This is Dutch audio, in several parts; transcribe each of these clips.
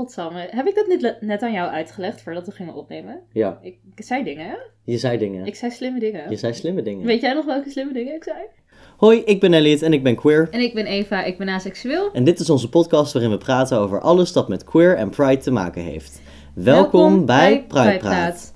Godsamme, heb ik dat niet net aan jou uitgelegd voordat we gingen opnemen? Ja, Ik, ik zei dingen, hè? je zei dingen. Ik zei slimme dingen. Je zei slimme dingen. Weet jij nog welke slimme dingen ik zei? Hoi, ik ben Elliot en ik ben queer. En ik ben Eva, ik ben aseksueel. En dit is onze podcast waarin we praten over alles dat met queer en pride te maken heeft. Welkom, Welkom bij bij Pride Praat. Praat.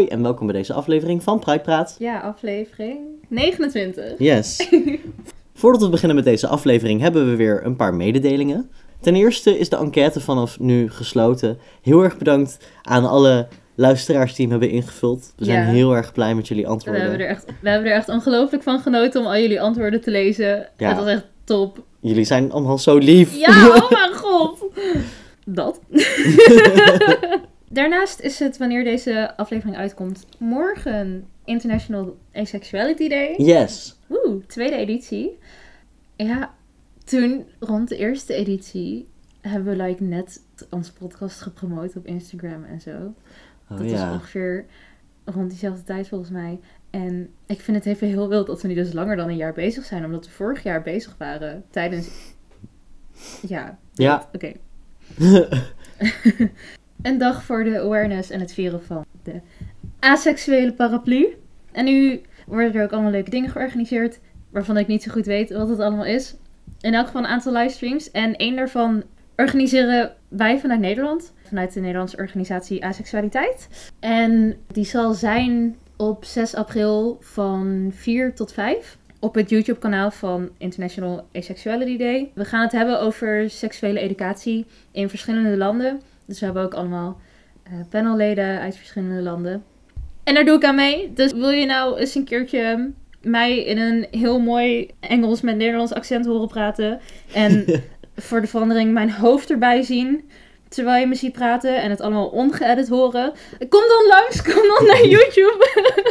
Hoi en welkom bij deze aflevering van Pride Praat. Ja, aflevering 29. Yes. Voordat we beginnen met deze aflevering hebben we weer een paar mededelingen. Ten eerste is de enquête vanaf nu gesloten. Heel erg bedankt aan alle luisteraars die hem hebben ingevuld. We zijn Ja. heel erg blij met jullie We antwoorden. hebben, er echt, we hebben er echt ongelooflijk van genoten om al jullie antwoorden te lezen. Ja. Het was echt top. Jullie zijn allemaal zo lief. Ja, oh mijn god. Dat. Daarnaast is het, wanneer deze aflevering uitkomt, morgen International Asexuality Day. Yes. Oeh, tweede editie. Ja, toen, rond de eerste editie, hebben we like net onze podcast gepromoot op Instagram en zo. Oh Dat ja. ongeveer rond diezelfde tijd volgens mij. En ik vind het even heel wild dat we nu dus langer dan een jaar bezig zijn. Omdat we vorig jaar bezig waren tijdens... Ja, Ja. oké. Een dag voor de awareness en het vieren van de aseksuele paraplu. En nu worden er ook allemaal leuke dingen georganiseerd. Waarvan ik niet zo goed weet wat het allemaal is. In elk geval een aantal livestreams. En één daarvan organiseren wij vanuit Nederland. Vanuit de Nederlandse organisatie Asexualiteit. En die zal zijn op 6 april van 4 tot 5. Op het YouTube kanaal van International Asexuality Day. We gaan het hebben over seksuele educatie in verschillende landen. Dus we hebben ook allemaal eh, panelleden uit verschillende landen. En daar doe ik aan mee. Dus wil je nou eens een keertje mij in een heel mooi Engels met Nederlands accent horen praten. En voor de verandering mijn hoofd erbij zien. Terwijl je me ziet praten en het allemaal ongeëdit horen. Kom dan langs, kom dan naar YouTube.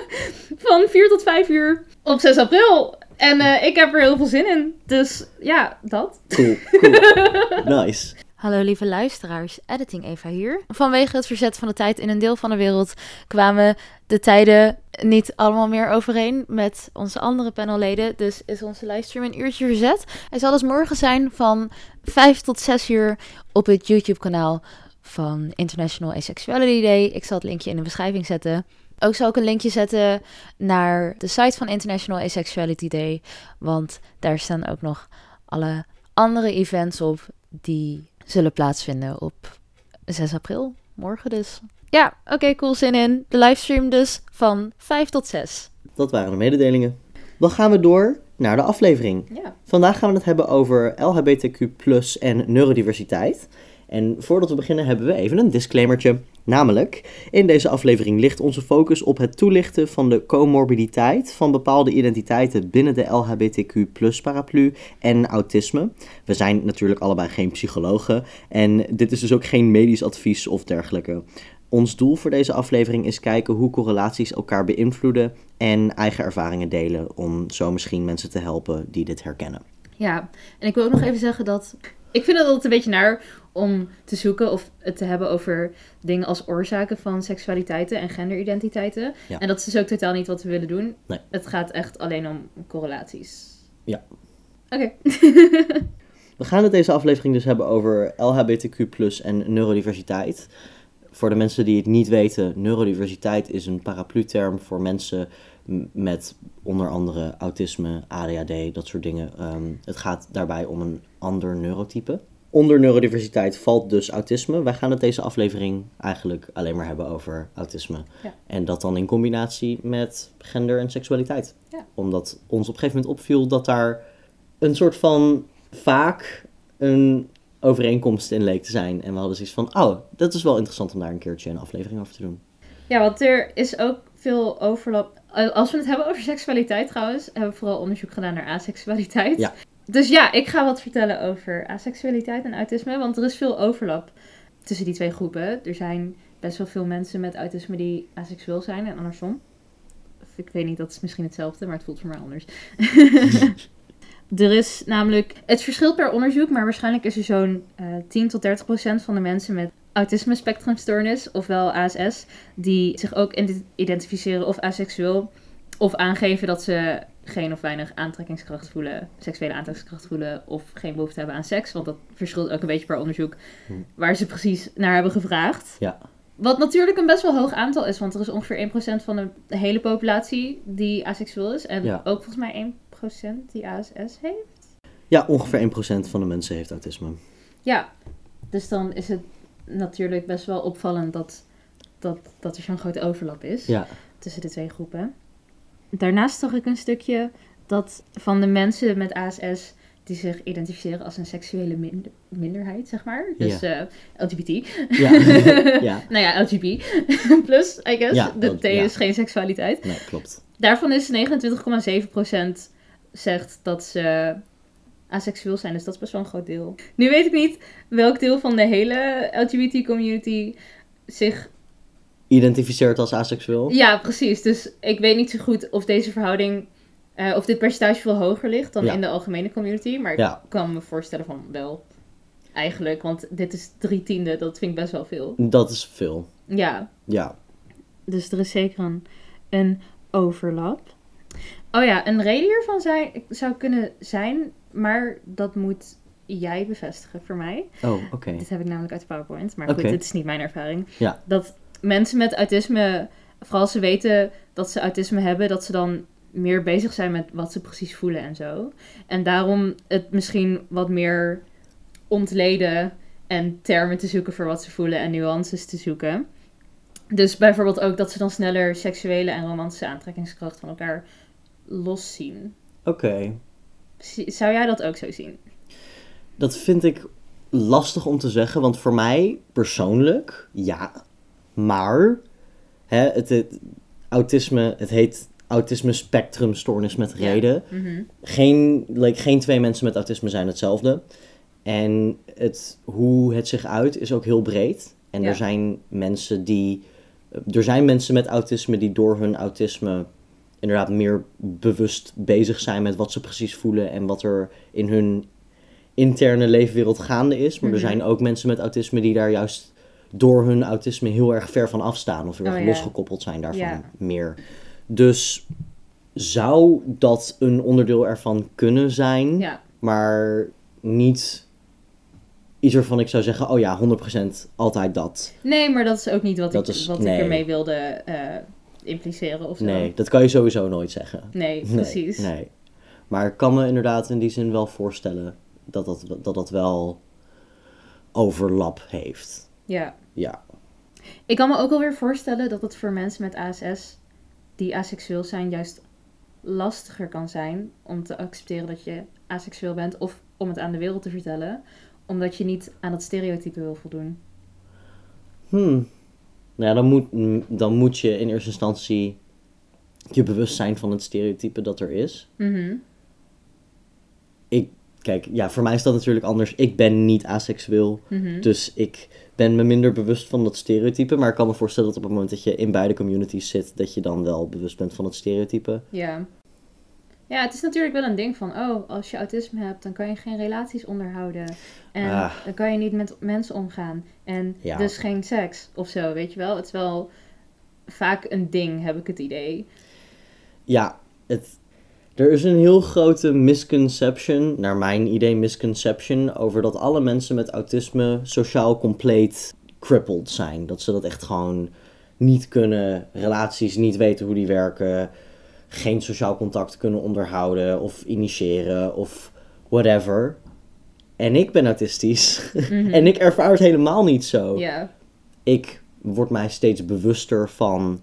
Van 4 tot 5 uur op 6 april. En eh, ik heb er heel veel zin in. Dus ja, dat. Cool, cool. Nice. Hallo lieve luisteraars, Editing Eva hier. Vanwege het verzet van de tijd in een deel van de wereld kwamen de tijden niet allemaal meer overeen met onze andere panelleden. Dus is onze livestream een uurtje verzet. Hij zal dus morgen zijn van 5 tot 6 uur op het YouTube kanaal van International Asexuality Day. Ik zal het linkje in de beschrijving zetten. Ook zal ik een linkje zetten naar de site van International Asexuality Day. Want daar staan ook nog alle andere events op die zullen plaatsvinden op 6 april. Morgen dus. Ja, oké, cool, zin in. De livestream dus van 5 tot 6. Dat waren de mededelingen. Dan gaan we door naar de aflevering. Ja. Vandaag gaan we het hebben over LHBTQ en neurodiversiteit. En voordat we beginnen hebben we even een disclaimertje. Namelijk, in deze aflevering ligt onze focus op het toelichten van de comorbiditeit van bepaalde identiteiten binnen de LHBTQ paraplu en autisme. We zijn natuurlijk allebei geen psychologen en dit is dus ook geen medisch advies of dergelijke. Ons doel voor deze aflevering is kijken hoe correlaties elkaar beïnvloeden en eigen ervaringen delen om zo misschien mensen te helpen die dit herkennen. Ja, en ik wil ook nog even zeggen dat... Ik vind het altijd een beetje naar om te zoeken of het te hebben over dingen als oorzaken van seksualiteiten en genderidentiteiten. Ja. En dat is dus ook totaal niet wat we willen doen. Nee. Het gaat echt alleen om correlaties. Ja. Oké. We gaan het deze aflevering dus hebben over LHBTQ en neurodiversiteit. Voor de mensen die het niet weten, neurodiversiteit is een paraplu-term voor mensen met onder andere autisme, ADHD, dat soort dingen. Ehm, het gaat daarbij om een ander neurotype. Onder neurodiversiteit valt dus autisme. Wij gaan het deze aflevering eigenlijk alleen maar hebben over autisme. Ja. En dat dan in combinatie met gender en seksualiteit. Ja. Omdat ons op een gegeven moment opviel dat daar een soort van vaak een overeenkomst in leek te zijn. En we hadden zoiets van, oh, dat is wel interessant om daar een keertje een aflevering over te doen. Ja, want er is ook veel overlap. Als we het hebben over seksualiteit trouwens, hebben we vooral onderzoek gedaan naar aseksualiteit. Ja. Dus ja, ik ga wat vertellen over aseksualiteit en autisme, want er is veel overlap tussen die twee groepen. Er zijn best wel veel mensen met autisme die aseksueel zijn en andersom. Ik weet niet, dat is misschien hetzelfde, maar het voelt voor mij anders. Er is namelijk, het verschilt per onderzoek, maar waarschijnlijk is er zo'n eh 10 tot 30 procent van de mensen met autisme spectrumstoornis, ofwel ASS, die zich ook ident- identificeren of asexueel, of aangeven dat ze geen of weinig aantrekkingskracht voelen, seksuele aantrekkingskracht voelen, of geen behoefte hebben aan seks. Want dat verschilt ook een beetje per onderzoek Hm. waar ze precies naar hebben gevraagd. Ja. Wat natuurlijk een best wel hoog aantal is, want er is ongeveer 1% van de hele populatie die asexueel is. En Ja. ook volgens mij 1% die ASS heeft. Ja, ongeveer 1% van de mensen heeft autisme. Ja, dus dan is het natuurlijk best wel opvallend dat, dat, dat er zo'n grote overlap is Ja. tussen de twee groepen. Daarnaast zag ik een stukje dat van de mensen met ASS die zich identificeren als een seksuele minder- minderheid, zeg maar. Dus eh, LGBT. Ja. ja. nou ja, LGBT plus, I guess. Ja, de T is geen seksualiteit. Nee, klopt. Daarvan is 29,7% zegt dat ze asexueel zijn. Dus dat is best wel een groot deel. Nu weet ik niet welk deel van de hele LGBT-community zich... Identificeert als asexueel? Ja, precies. Dus ik weet niet zo goed of deze verhouding... eh, of dit percentage veel hoger ligt dan Ja. in de algemene community. Maar Ja. ik kan me voorstellen van wel. Eigenlijk, want dit is drie tiende. Dat vind ik best wel veel. Dat is veel. Ja, Ja. Dus er is zeker een, een overlap. Oh ja, een reden hiervan zijn, zou kunnen zijn, maar dat moet jij bevestigen voor mij. Oh, oké. Dit heb ik namelijk uit de PowerPoint, maar goed, dit is niet mijn ervaring. Ja. Dat mensen met autisme, vooral als ze weten dat ze autisme hebben, dat ze dan meer bezig zijn met wat ze precies voelen en zo. En daarom het misschien wat meer ontleden en termen te zoeken voor wat ze voelen en nuances te zoeken. Dus bijvoorbeeld ook dat ze dan sneller seksuele en romantische aantrekkingskracht van elkaar loszien. Oké. Zie- Zou jij dat ook zo zien? Dat vind ik lastig om te zeggen, want voor mij persoonlijk, ja. Maar, hè, het, het autisme, het heet autisme spectrumstoornis met Ja. reden. Mhm. Geen, like, geen twee mensen met autisme zijn hetzelfde. En het, hoe het zich uit is ook heel breed. En Ja. er zijn mensen die. Er zijn mensen met autisme die door hun autisme inderdaad meer bewust bezig zijn met wat ze precies voelen en wat er in hun interne leefwereld gaande is. Maar Mhm. er zijn ook mensen met autisme die daar juist door hun autisme heel erg ver van afstaan of heel Oh erg ja. losgekoppeld zijn daarvan Ja. meer. Dus zou dat een onderdeel ervan kunnen zijn, Ja, maar niet iets waarvan ik zou zeggen, oh ja, 100% altijd dat. nee, maar dat is ook niet wat, Dat ik, is- wat nee. ik ermee wilde eh, impliceren of zo. Nee, dat kan je sowieso nooit zeggen. Nee, Nee, precies. Nee. Maar ik kan me inderdaad in die zin wel voorstellen dat dat, dat, dat wel overlap heeft. Ja. Ja. Ik kan me ook alweer voorstellen dat het voor mensen met ASS die asexueel zijn juist lastiger kan zijn om te accepteren dat je asexueel bent of om het aan de wereld te vertellen, omdat je niet aan dat stereotype wil voldoen. Hmm. Nou ja, dan moet, dan moet je in eerste instantie je bewust zijn van het stereotype dat er is. Mhm. Kijk, ja, voor mij is dat natuurlijk anders. Ik ben niet asexueel, Mhm. dus ik ben me minder bewust van dat stereotype. Maar ik kan me voorstellen dat op het moment dat je in beide communities zit, dat je dan wel bewust bent van het stereotype. Ja. Ja, het is natuurlijk wel een ding van, oh, als je autisme hebt, dan kan je geen relaties onderhouden. En Ah. dan kan je niet met mensen omgaan. En Ja. dus geen seks of zo, weet je wel. Het is wel vaak een ding, heb ik het idee. Ja, het, er is een heel grote misconception, naar mijn idee misconception, over dat alle mensen met autisme sociaal compleet crippled zijn. Dat ze dat echt gewoon niet kunnen, relaties niet weten hoe die werken, geen sociaal contact kunnen onderhouden of initiëren of whatever. En ik ben autistisch Mhm. en ik ervaar het helemaal niet zo ik word mij steeds bewuster van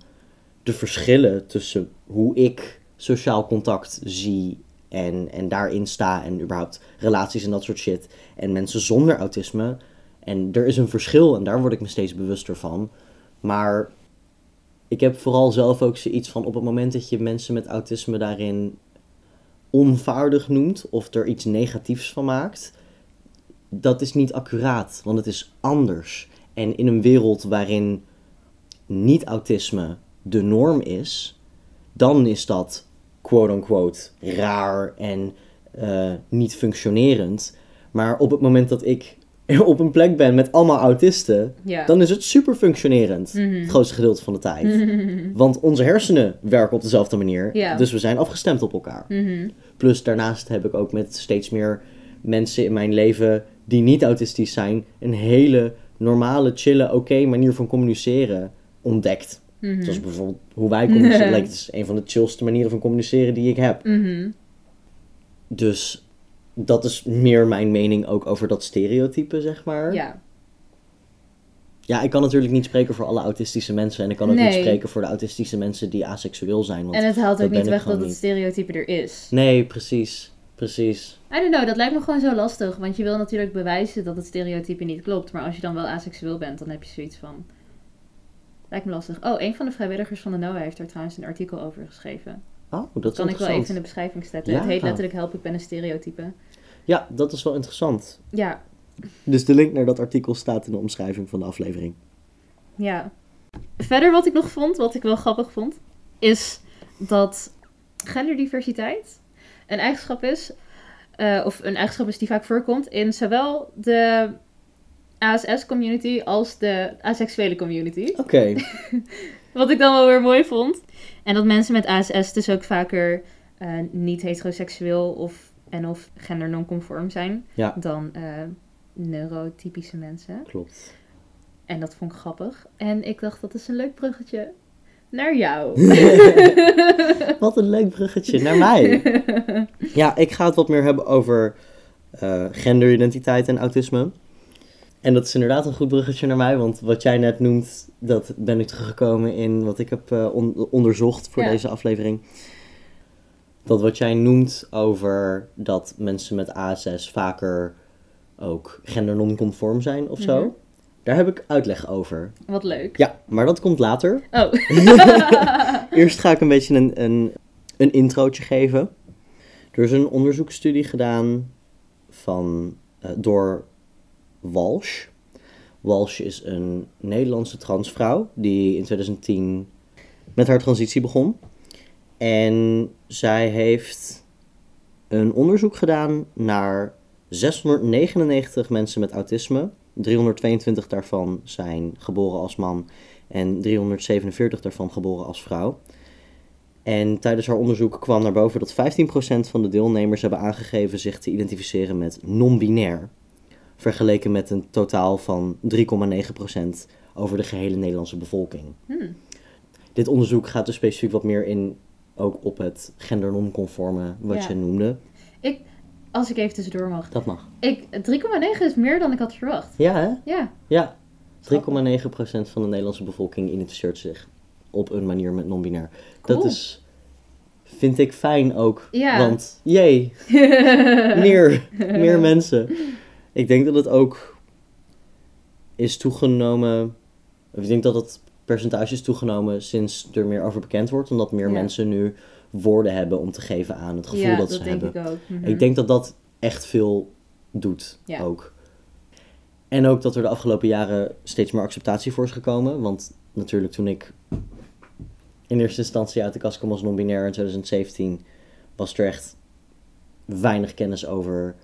de verschillen tussen hoe ik sociaal contact zie en, en daarin sta en überhaupt relaties en dat soort shit en mensen zonder autisme. En er is een verschil en daar word ik me steeds bewuster van. Maar ik heb vooral zelf ook zoiets van op het moment dat je mensen met autisme daarin onvaardig noemt of er iets negatiefs van maakt, dat is niet accuraat, want het is anders. En in een wereld waarin niet-autisme de norm is, dan is dat quote-unquote raar en eh, niet functionerend. Maar op het moment dat ik op een plek ben met allemaal autisten, dan is het super functionerend. Mhm. Het grootste gedeelte van de tijd. Want onze hersenen werken op dezelfde manier. Dus we zijn afgestemd op elkaar. Mhm. Plus daarnaast heb ik ook met steeds meer mensen in mijn leven die niet autistisch zijn, een hele normale, chille, oké manier van communiceren ontdekt. Mhm. Zoals bijvoorbeeld hoe wij communiceren. Like, het is een van de chillste manieren van communiceren die ik heb. Mhm. Dus dat is meer mijn mening ook over dat stereotype, zeg maar. Ja. Ja, ik kan natuurlijk niet spreken voor alle autistische mensen. En ik kan ook niet spreken voor de autistische mensen die aseksueel zijn. Want... En het haalt dat ook niet weg dat het stereotype er is. Nee, precies. Precies. I don't know, dat lijkt me gewoon zo lastig. Want je wil natuurlijk bewijzen dat het stereotype niet klopt. Maar als je dan wel aseksueel bent, dan heb je zoiets van... Lijkt me lastig. Oh, een van de vrijwilligers van de NOAA heeft daar trouwens een artikel over geschreven. Oh, dat is kan ik wel even in de beschrijving zetten. Ja. Het heet letterlijk Help, ik ben een stereotype. Ja, dat is wel interessant. Ja, Dus de link naar dat artikel staat in de omschrijving van de aflevering. ja. Verder wat ik nog vond, wat ik wel grappig vond, is dat genderdiversiteit een eigenschap is, eh, of een eigenschap is die vaak voorkomt in zowel de ASS-community als de aseksuele community. Oké. Wat ik dan wel weer mooi vond. En dat mensen met ASS dus ook vaker eh, niet heteroseksueel of, en of gender nonconform zijn Ja. dan eh, neurotypische mensen. Klopt. En dat vond ik grappig. En ik dacht, dat is een leuk bruggetje naar jou. Wat een leuk bruggetje naar mij. Ja, ik ga het wat meer hebben over eh, genderidentiteit en autisme. En dat is inderdaad een goed bruggetje naar mij, want wat jij net noemt, dat ben ik teruggekomen in wat ik heb eh, on- onderzocht voor Ja. deze aflevering. Dat wat jij noemt over dat mensen met ASS vaker ook gendernonconform zijn of zo, Mhm. daar heb ik uitleg over. Wat leuk. Ja, maar dat komt later. Oh. Eerst ga ik een beetje een, een, een introotje geven. Er is een onderzoeksstudie gedaan van, eh, door Walsh. Walsh is een Nederlandse transvrouw die in 2010 met haar transitie begon. En zij heeft een onderzoek gedaan naar 699 mensen met autisme. 322 daarvan zijn geboren als man en 347 daarvan geboren als vrouw. En tijdens haar onderzoek kwam naar boven dat 15% van de deelnemers hebben aangegeven zich te identificeren met non-binair. Vergeleken met een totaal van 3,9% over de gehele Nederlandse bevolking. Hmm. Dit onderzoek gaat dus specifiek wat meer in ook op het gendernonconforme wat Ja. je noemde. Als ik even tussendoor mag. Dat mag. Ik, 3,9 is meer dan ik had verwacht. Ja, hè? Ja. Ja. 3,9% Grappig. van de Nederlandse bevolking identificeert zich op een manier met non-binair. Cool. Dat is, vind ik fijn ook. Ja. Want, jee, meer, meer mensen. Ik denk dat het ook is toegenomen. of Ik denk dat het percentage is toegenomen sinds er meer over bekend wordt. Omdat meer Ja. mensen nu woorden hebben om te geven aan het gevoel ja, dat, dat ze denk hebben. ik ook. Mhm. Ik denk dat dat echt veel doet Ja. ook. En ook dat er de afgelopen jaren steeds meer acceptatie voor is gekomen. Want natuurlijk toen ik in eerste instantie uit de kast kwam als non-binair in 2017... was er echt weinig kennis over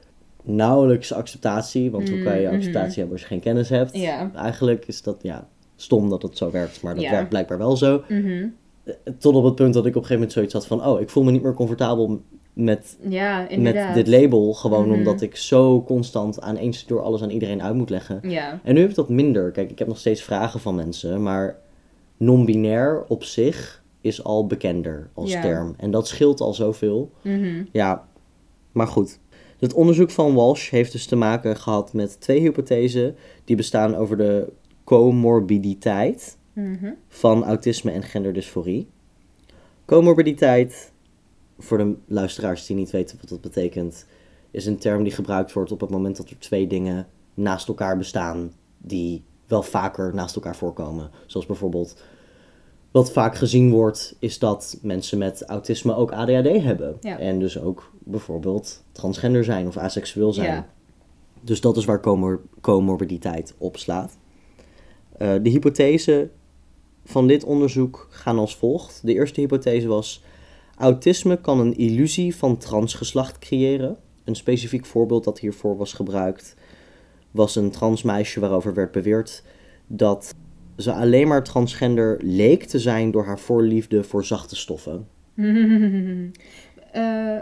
nauwelijks acceptatie. Want hoe kan je Mm, acceptatie mhm. hebben als je geen kennis hebt? Ja. Eigenlijk is dat ja, stom dat het zo werkt. Maar dat Ja. werkt blijkbaar wel zo. Mhm. Tot op het punt dat ik op een gegeven moment zoiets had van... oh, ik voel me niet meer comfortabel met Ja, met dit label. Gewoon Mhm. omdat ik zo constant aan één door alles aan iedereen uit moet leggen. Ja. En nu heb ik dat minder. Kijk, ik heb nog steeds vragen van mensen. Maar non-binair op zich is al bekender als term. En dat scheelt al zoveel. Ja, maar goed. Het onderzoek van Walsh heeft dus te maken gehad met twee hypothesen. Die bestaan over de comorbiditeit Mhm. van autisme en genderdysforie. Comorbiditeit, voor de luisteraars die niet weten wat dat betekent, is een term die gebruikt wordt op het moment dat er twee dingen naast elkaar bestaan die wel vaker naast elkaar voorkomen. Zoals bijvoorbeeld, wat vaak gezien wordt, is dat mensen met autisme ook ADHD hebben. Ja. En dus ook bijvoorbeeld transgender zijn of aseksueel zijn. Ja. Dus dat is waar comor comorbiditeit op slaat. Eh, de hypothese van dit onderzoek gaan als volgt. De eerste hypothese was: Autisme kan een illusie van transgeslacht creëren. Een specifiek voorbeeld dat hiervoor was gebruikt was een transmeisje waarover werd beweerd dat ze alleen maar transgender leek te zijn door haar voorliefde voor zachte stoffen. Eh,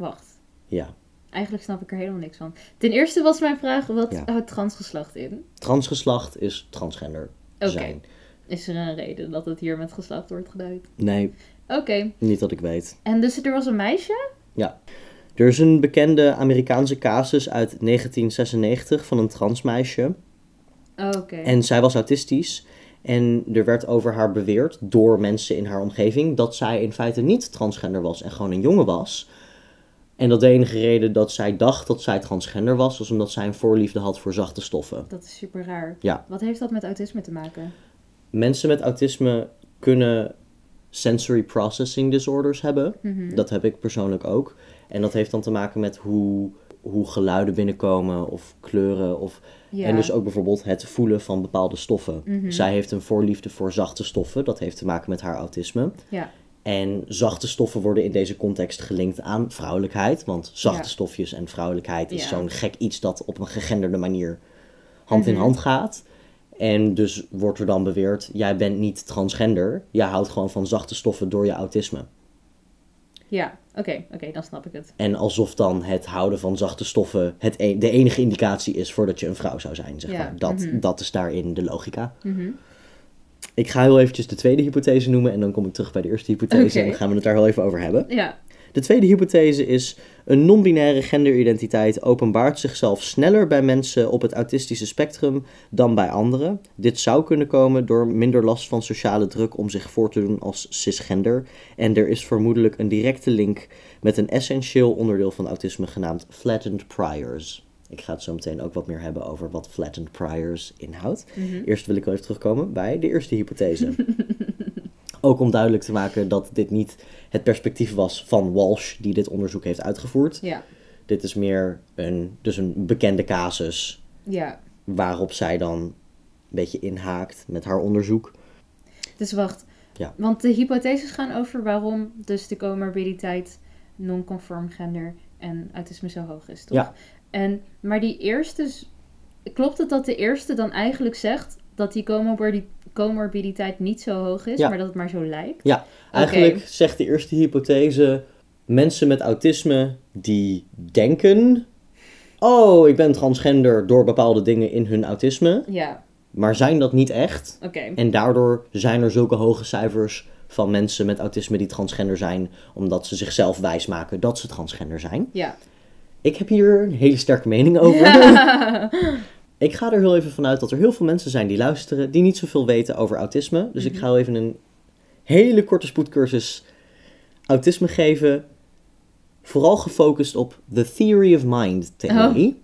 wacht. Ja, Eigenlijk snap ik er helemaal niks van. Ten eerste was mijn vraag, wat Ja. houdt transgeslacht in? transgeslacht is transgender Oké. zijn. Is er een reden dat het hier met geslacht wordt geduid? Nee, Oké. niet dat ik weet. En dus er was een meisje? Er is een bekende Amerikaanse casus uit 1996 van een transmeisje. Oké. En zij was autistisch. En er werd over haar beweerd door mensen in haar omgeving dat zij in feite niet transgender was en gewoon een jongen was. En dat de enige reden dat zij dacht dat zij transgender was, was omdat zij een voorliefde had voor zachte stoffen. Dat is super raar. Ja. Wat heeft dat met autisme te maken? Mensen met autisme kunnen sensory processing disorders hebben. Mhm. Dat heb ik persoonlijk ook. En dat heeft dan te maken met hoe, hoe geluiden binnenkomen of kleuren. Of, Ja. En dus ook bijvoorbeeld het voelen van bepaalde stoffen. Mhm. Zij heeft een voorliefde voor zachte stoffen. Dat heeft te maken met haar autisme. Ja. En zachte stoffen worden in deze context gelinkt aan vrouwelijkheid. Want zachte Ja. stofjes en vrouwelijkheid is Ja. zo'n gek iets dat op een gegenderde manier hand in Mhm. hand gaat. En dus wordt er dan beweerd, jij bent niet transgender. Jij houdt gewoon van zachte stoffen door je autisme. Ja, oké, oké, dan snap ik het. En alsof dan het houden van zachte stoffen het e- de enige indicatie is voordat je een vrouw zou zijn, zeg Ja, maar. Dat, mhm. dat is daarin de logica. Mhm. Ik ga heel eventjes de tweede hypothese noemen en dan kom ik terug bij de eerste hypothese en dan gaan we het daar heel even over hebben. Ja, De tweede hypothese is: een non-binaire genderidentiteit openbaart zichzelf sneller bij mensen op het autistische spectrum dan bij anderen. Dit zou kunnen komen door minder last van sociale druk om zich voor te doen als cisgender. En er is vermoedelijk een directe link met een essentieel onderdeel van autisme genaamd flattened priors. Ik ga het zo meteen ook wat meer hebben over wat flattened priors inhoudt. Mhm. Eerst wil ik wel even terugkomen bij de eerste hypothese. Ook om duidelijk te maken dat dit niet het perspectief was van Walsh, die dit onderzoek heeft uitgevoerd. ja, Dit is meer een, dus een bekende casus ja. waarop zij dan een beetje inhaakt met haar onderzoek. Dus wacht. Ja. Want de hypotheses gaan over waarom dus de comorbiditeit non-conform gender en autisme zo hoog is, toch? Ja. En, maar die eerste... Klopt het dat de eerste dan eigenlijk zegt dat die comorbi- comorbiditeit niet zo hoog is, Ja. maar dat het maar zo lijkt? Ja, eigenlijk zegt de eerste hypothese: mensen met autisme die denken. Oh, ik ben transgender door bepaalde dingen in hun autisme, Ja, maar zijn dat niet echt. oké. En daardoor zijn er zulke hoge cijfers van mensen met autisme die transgender zijn, omdat ze zichzelf wijsmaken dat ze transgender zijn. Ja. Ik heb hier een hele sterke mening over. Ik ga er heel even vanuit dat er heel veel mensen zijn die luisteren, die niet zoveel weten over autisme. Dus ik ga heel even een hele korte spoedcursus autisme geven. Vooral gefocust op the theory of mind theorie.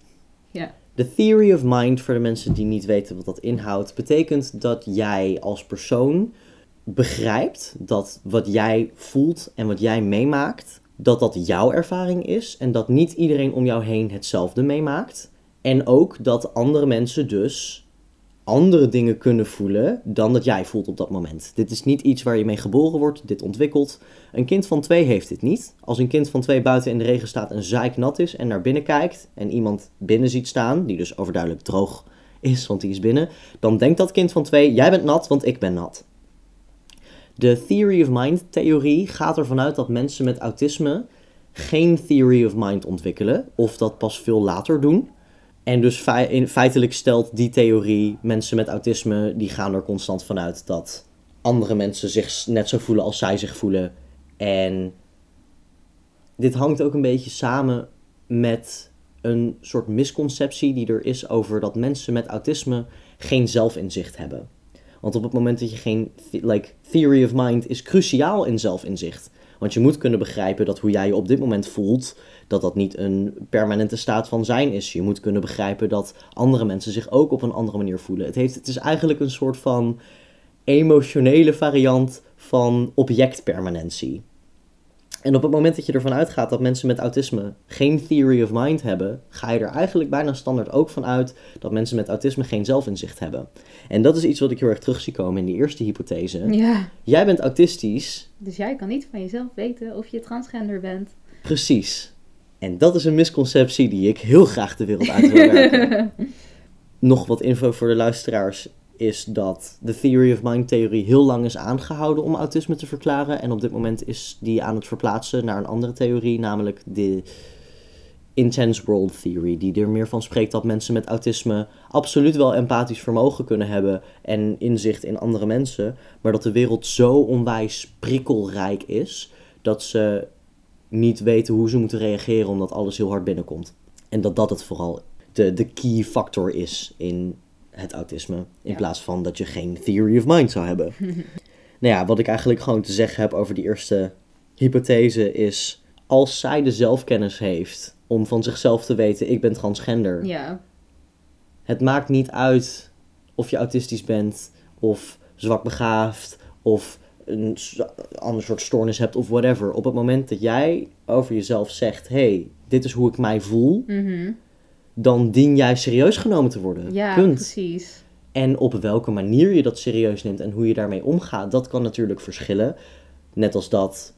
De theory of mind, voor de mensen die niet weten wat dat inhoudt, betekent dat jij als persoon begrijpt dat wat jij voelt en wat jij meemaakt, dat dat jouw ervaring is en dat niet iedereen om jou heen hetzelfde meemaakt. En ook dat andere mensen dus andere dingen kunnen voelen dan dat jij voelt op dat moment. Dit is niet iets waar je mee geboren wordt, dit ontwikkelt. Een kind van twee heeft dit niet. Als een kind van twee buiten in de regen staat en zeiknat is en naar binnen kijkt en iemand binnen ziet staan, die dus overduidelijk droog is, want die is binnen, dan denkt dat kind van twee, jij bent nat, want ik ben nat. De theory of mind theorie gaat ervan uit dat mensen met autisme geen theory of mind ontwikkelen, of dat pas veel later doen. En dus feitelijk stelt die theorie mensen met autisme, die gaan er constant vanuit dat andere mensen zich net zo voelen als zij zich voelen. En dit hangt ook een beetje samen met een soort misconceptie die er is over dat mensen met autisme geen zelfinzicht hebben. Want op het moment dat je geen like, theory of mind is cruciaal in zelfinzicht. Want je moet kunnen begrijpen dat hoe jij je op dit moment voelt, dat dat niet een permanente staat van zijn is. Je moet kunnen begrijpen dat andere mensen zich ook op een andere manier voelen. Het, heeft, het is eigenlijk een soort van emotionele variant van objectpermanentie. En op het moment dat je ervan uitgaat dat mensen met autisme geen theory of mind hebben, ga je er eigenlijk bijna standaard ook van uit dat mensen met autisme geen zelfinzicht hebben. En dat is iets wat ik heel erg terug zie komen in die eerste hypothese. Ja. Jij bent autistisch, Dus jij kan niet van jezelf weten of je transgender bent. precies. En dat is een misconceptie die ik heel graag de wereld uit wil werken. Nog wat info voor de luisteraars is dat de theory of mind theorie heel lang is aangehouden om autisme te verklaren. En op dit moment is die aan het verplaatsen naar een andere theorie, namelijk de intense world theory. Die er meer van spreekt dat mensen met autisme absoluut wel empathisch vermogen kunnen hebben en inzicht in andere mensen. Maar dat de wereld zo onwijs prikkelrijk is dat ze niet weten hoe ze moeten reageren omdat alles heel hard binnenkomt. En dat dat het vooral de, de key factor is in het autisme. In Ja. plaats van dat je geen theory of mind zou hebben. nou ja, wat ik eigenlijk gewoon te zeggen heb over die eerste hypothese is... Als zij de zelfkennis heeft om van zichzelf te weten, ik ben transgender. Ja. Het maakt niet uit of je autistisch bent, of zwakbegaafd, of een ander soort stoornis hebt of whatever. Op het moment dat jij over jezelf zegt, hey, dit is hoe ik mij voel, Mhm. Dan dien jij serieus genomen te worden. Ja, Punt. precies. En op welke manier je dat serieus neemt en hoe je daarmee omgaat, dat kan natuurlijk verschillen. Net als dat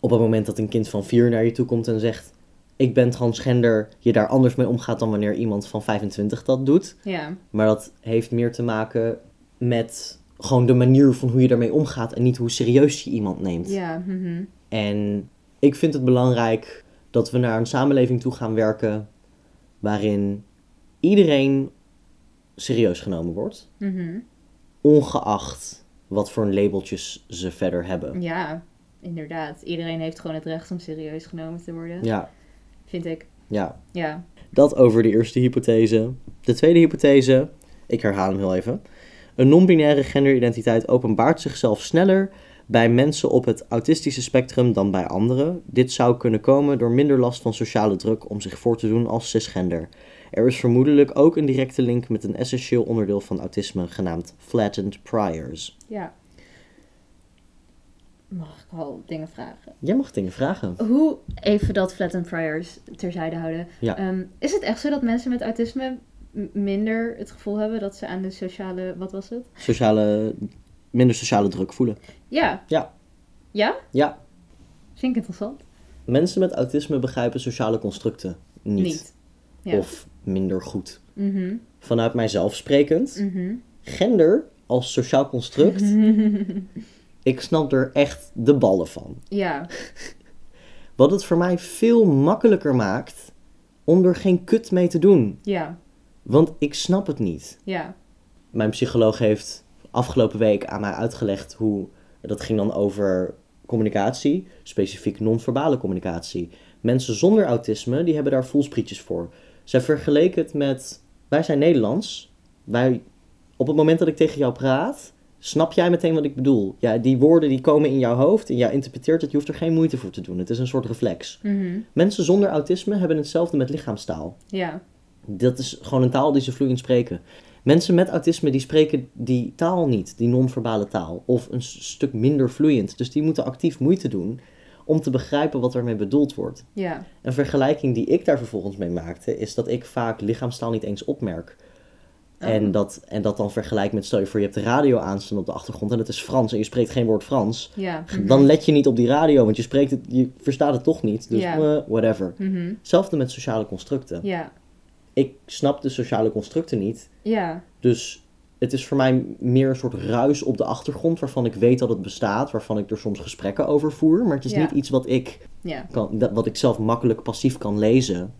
op het moment dat een kind van vier naar je toe komt en zegt: Ik ben transgender, je daar anders mee omgaat dan wanneer iemand van 25 dat doet. Ja. Maar dat heeft meer te maken met gewoon de manier van hoe je daarmee omgaat en niet hoe serieus je iemand neemt. Ja. mhm. En ik vind het belangrijk dat we naar een samenleving toe gaan werken waarin iedereen serieus genomen wordt, Mhm. ongeacht wat voor labeltjes ze verder hebben. Ja, inderdaad. Iedereen heeft gewoon het recht om serieus genomen te worden. Ja, Vind ik. ja. Ja. Dat over de eerste hypothese. De tweede hypothese, ik herhaal hem heel even. Een non-binaire genderidentiteit openbaart zichzelf sneller bij mensen op het autistische spectrum dan bij anderen. Dit zou kunnen komen door minder last van sociale druk om zich voor te doen als cisgender. Er is vermoedelijk ook een directe link met een essentieel onderdeel van autisme genaamd flattened priors. Ja. Mag ik al dingen vragen? Jij mag dingen vragen. Hoe, even dat flatten priors terzijde houden. Ja. Ehm, is het echt zo dat mensen met autisme minder het gevoel hebben dat ze aan de sociale, wat was het? Sociale, minder sociale druk voelen. Ja. Ja. Ja? Ja, Vind ik interessant. mensen met autisme begrijpen sociale constructen niet. Ja. Of minder goed. Mhm. Vanuit mijzelf sprekend, Mhm. gender als sociaal construct, ik snap er echt de ballen van. ja. Wat het voor mij veel makkelijker maakt om er geen kut mee te doen. Ja. Want ik snap het niet. Ja. Mijn psycholoog heeft afgelopen week aan mij uitgelegd hoe. Dat ging dan over communicatie, specifiek non-verbale communicatie. Mensen zonder autisme, die hebben daar voelsprietjes voor. Zij vergeleken het met. Wij zijn Nederlands. Wij, op het moment dat ik tegen jou praat, snap jij meteen wat ik bedoel. Ja, die woorden die komen in jouw hoofd en jij interpreteert het. Je hoeft er geen moeite voor te doen. Het is een soort reflex. Mhm. Mensen zonder autisme hebben hetzelfde met lichaamstaal. Ja. Dat is gewoon een taal die ze vloeiend spreken. Mensen met autisme die spreken die taal niet, die non-verbale taal. Of een stuk minder vloeiend. Dus die moeten actief moeite doen om te begrijpen wat ermee bedoeld wordt. Ja. Een vergelijking die ik daar vervolgens mee maakte, is dat ik vaak lichaamstaal niet eens opmerk. Oh. En, dat, en dat dan vergelijk met, stel je voor, je hebt de radio aanstaan op de achtergrond en het is Frans en je spreekt geen woord Frans. Ja. Mhm. Dan let je niet op die radio, want je, spreekt het, je verstaat het toch niet. Dus Ja. eh, whatever. Mhm. Hetzelfde met sociale constructen. Ja. Ik snap de sociale constructen niet. Ja. Dus het is voor mij meer een soort ruis op de achtergrond waarvan ik weet dat het bestaat, waarvan ik er soms gesprekken over voer. Maar het is Ja. niet iets wat ik, Ja. kan, dat, wat ik zelf makkelijk passief kan lezen.